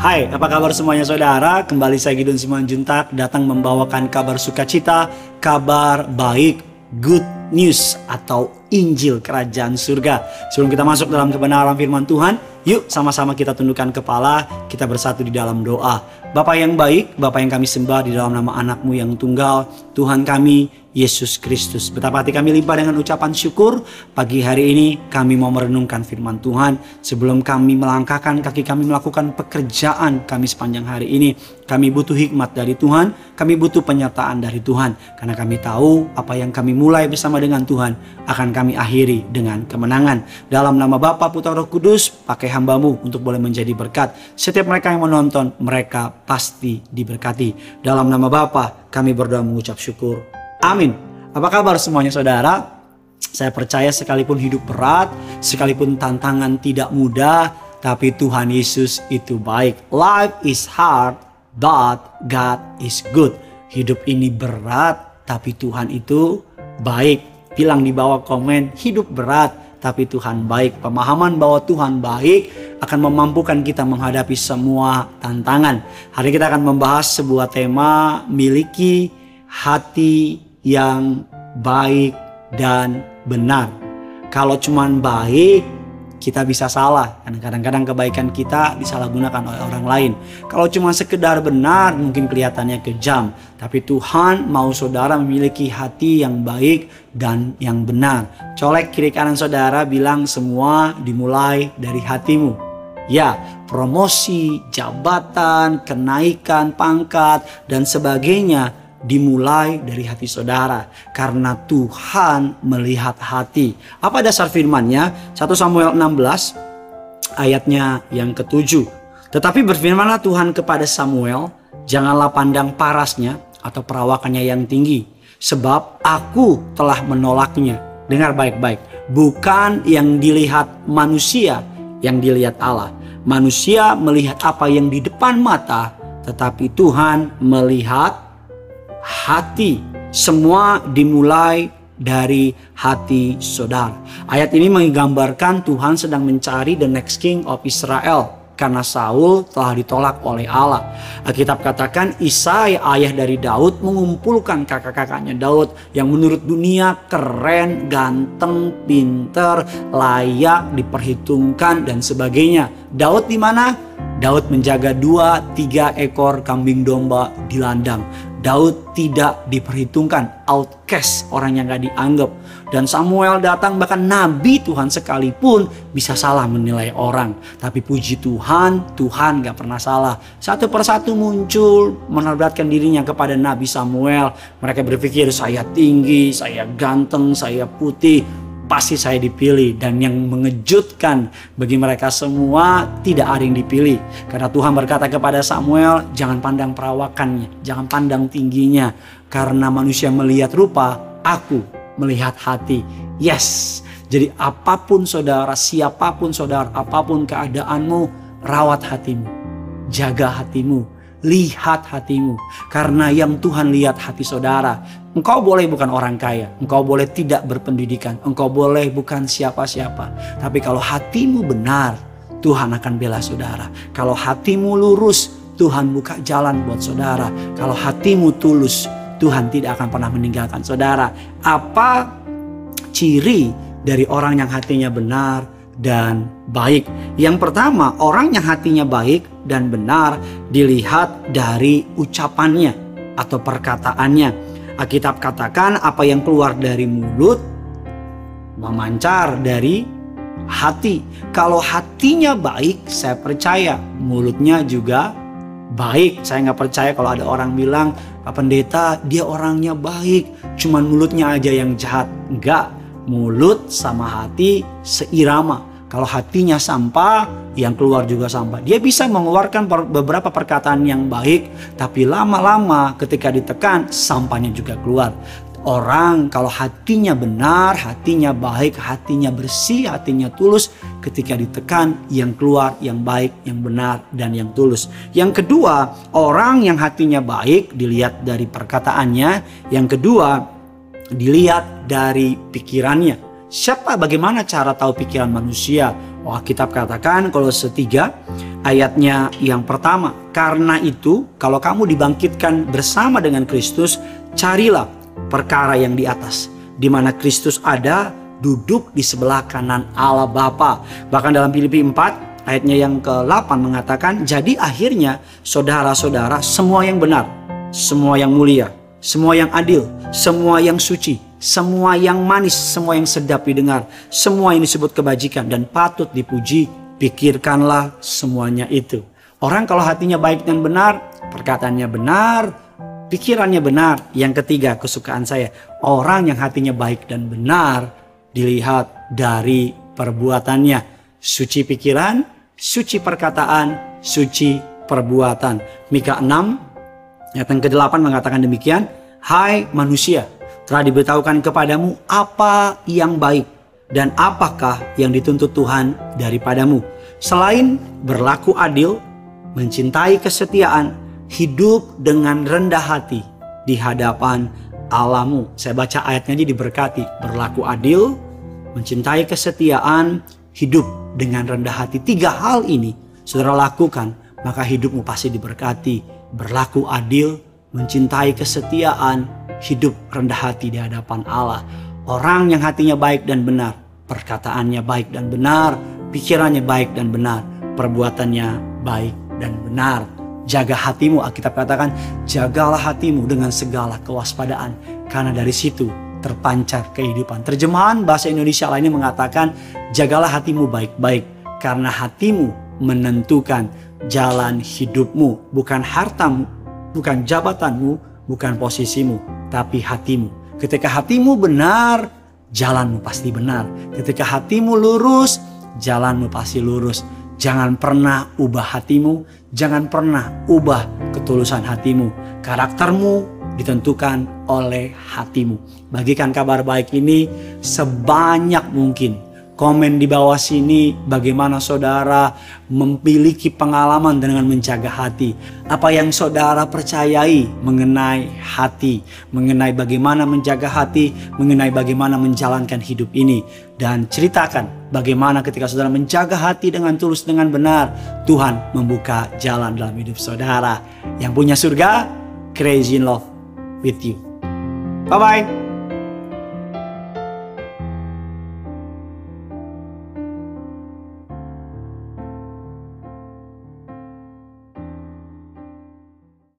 Hai, apa kabar semuanya saudara? Kembali saya Gidon Simanjuntak datang membawakan kabar sukacita, kabar baik, good news atau Injil Kerajaan Surga. Sebelum kita masuk dalam kebenaran firman Tuhan, yuk sama-sama kita tundukkan kepala, kita bersatu di dalam doa. Bapak yang baik, Bapak yang kami sembah di dalam nama anakmu yang tunggal, Tuhan kami, Yesus Kristus. Betapa hati kami limpah dengan ucapan syukur. Pagi hari ini kami mau merenungkan firman Tuhan. Sebelum kami melangkahkan kaki kami melakukan pekerjaan kami sepanjang hari ini. Kami butuh hikmat dari Tuhan. Kami butuh penyertaan dari Tuhan. Karena kami tahu apa yang kami mulai bersama dengan Tuhan akan kami akhiri dengan kemenangan. Dalam nama Bapa Putra Roh Kudus, pakai hambamu untuk boleh menjadi berkat. Setiap mereka yang menonton, mereka pasti diberkati. Dalam nama Bapa, kami berdoa mengucap syukur. Amin. Apa kabar semuanya saudara? Saya percaya sekalipun hidup berat, sekalipun tantangan tidak mudah, tapi Tuhan Yesus itu baik. Life is hard, but God is good. Hidup ini berat, tapi Tuhan itu baik. Bilang di bawah komen, hidup berat, tapi Tuhan baik. Pemahaman bahwa Tuhan baik akan memampukan kita menghadapi semua tantangan. Hari kita akan membahas sebuah tema miliki hati yang baik dan benar. Kalau cuman baik, kita bisa salah. Karena kadang-kadang kebaikan kita disalahgunakan oleh orang lain. Kalau cuma sekedar benar, mungkin kelihatannya kejam. Tapi Tuhan mau saudara memiliki hati yang baik dan yang benar. Colek kiri kanan saudara bilang semua dimulai dari hatimu. Ya, promosi, jabatan, kenaikan pangkat, dan sebagainya dimulai dari hati saudara karena Tuhan melihat hati. Apa dasar firman-Nya? 1 Samuel 16 ayatnya yang ketujuh. Tetapi berfirmanlah Tuhan kepada Samuel, janganlah pandang parasnya atau perawakannya yang tinggi, sebab aku telah menolaknya. Dengar baik-baik, bukan yang dilihat manusia, yang dilihat Allah. Manusia melihat apa yang di depan mata, tetapi Tuhan melihat hati. Semua dimulai dari hati saudara. Ayat ini menggambarkan Tuhan sedang mencari the next king of Israel karena Saul telah ditolak oleh Allah. Alkitab katakan Isai ayah dari Daud mengumpulkan kakak-kakaknya Daud yang menurut dunia keren, ganteng, pinter, layak, diperhitungkan dan sebagainya. Daud di mana? Daud menjaga dua, tiga ekor kambing domba di landang. Daud tidak diperhitungkan, outcast, orang yang gak dianggap. Dan Samuel datang bahkan nabi Tuhan sekalipun bisa salah menilai orang. Tapi puji Tuhan, Tuhan gak pernah salah. Satu persatu muncul menerbatkan dirinya kepada Nabi Samuel. Mereka berpikir saya tinggi, saya ganteng, saya putih pasti saya dipilih dan yang mengejutkan bagi mereka semua tidak ada yang dipilih. Karena Tuhan berkata kepada Samuel jangan pandang perawakannya jangan pandang tingginya. Karena manusia melihat rupa aku melihat hati. Yes. Jadi apa pun saudara siapa pun saudara apa pun keadaanmu rawat hatimu jaga hatimu lihat hatimu karena yang Tuhan lihat hati saudara Engkau boleh bukan orang kaya, engkau boleh tidak berpendidikan, engkau boleh bukan siapa-siapa. Tapi kalau hatimu benar, Tuhan akan bela saudara. Kalau hatimu lurus, Tuhan buka jalan buat saudara. Kalau hatimu tulus, Tuhan tidak akan pernah meninggalkan saudara. Apa ciri dari orang yang hatinya benar dan baik? Yang pertama, orang yang hatinya baik dan benar dilihat dari ucapannya atau perkataannya. Alkitab katakan apa yang keluar dari mulut memancar dari hati. Kalau hatinya baik, saya percaya mulutnya juga baik. Saya nggak percaya kalau ada orang bilang, Pak Pendeta dia orangnya baik, cuman mulutnya aja yang jahat. Enggak, mulut sama hati seirama. Kalau hatinya sampah, yang keluar juga sampah. Dia bisa mengeluarkan beberapa perkataan yang baik, tapi lama-lama ketika ditekan, sampahnya juga keluar. Orang kalau hatinya benar, hatinya baik, hatinya bersih, hatinya tulus, ketika ditekan yang keluar yang baik, yang benar, dan yang tulus. Yang kedua, orang yang hatinya baik dilihat dari perkataannya. Yang kedua, dilihat dari pikirannya. Siapa bagaimana cara tahu pikiran manusia? Wah, kitab katakan kalau setiga ayatnya yang pertama. Karena itu, kalau kamu dibangkitkan bersama dengan Kristus, carilah perkara yang di atas, di mana Kristus ada, duduk di sebelah kanan Allah Bapa. Bahkan dalam Filipi 4 ayatnya yang ke-8 mengatakan, "Jadi akhirnya saudara-saudara, semua yang benar, semua yang mulia, semua yang adil, semua yang suci, semua yang manis, semua yang sedap didengar, semua yang disebut kebajikan dan patut dipuji, pikirkanlah semuanya itu." Orang kalau hatinya baik dan benar, perkataannya benar, pikirannya benar. Yang ketiga, kesukaan saya, orang yang hatinya baik dan benar, dilihat dari perbuatannya. Suci pikiran, suci perkataan, suci perbuatan. Mika 6 ayat yang ke-8 mengatakan demikian, Hai manusia, telah diberitahukan kepadamu apa yang baik dan apakah yang dituntut Tuhan daripadamu. Selain berlaku adil, mencintai kesetiaan, hidup dengan rendah hati di hadapan Alamu. Saya baca ayatnya aja diberkati. Berlaku adil, mencintai kesetiaan, hidup dengan rendah hati. Tiga hal ini saudara lakukan, maka hidupmu pasti diberkati. Berlaku adil, mencintai kesetiaan, hidup rendah hati di hadapan Allah. Orang yang hatinya baik dan benar, perkataannya baik dan benar, pikirannya baik dan benar, perbuatannya baik dan benar Jaga hatimu, Alkitab katakan, jagalah hatimu dengan segala kewaspadaan. Karena dari situ terpancar kehidupan. Terjemahan bahasa Indonesia lainnya mengatakan, jagalah hatimu baik-baik. Karena hatimu menentukan jalan hidupmu. Bukan hartamu, bukan jabatanmu, bukan posisimu, tapi hatimu. Ketika hatimu benar, jalanmu pasti benar. Ketika hatimu lurus, jalanmu pasti lurus. Jangan pernah ubah hatimu, jangan pernah ubah ketulusan hatimu. Karaktermu ditentukan oleh hatimu. Bagikan kabar baik ini sebanyak mungkin komen di bawah sini bagaimana saudara memiliki pengalaman dengan menjaga hati. Apa yang saudara percayai mengenai hati, mengenai bagaimana menjaga hati, mengenai bagaimana menjalankan hidup ini. Dan ceritakan bagaimana ketika saudara menjaga hati dengan tulus, dengan benar, Tuhan membuka jalan dalam hidup saudara. Yang punya surga, crazy in love with you. Bye-bye.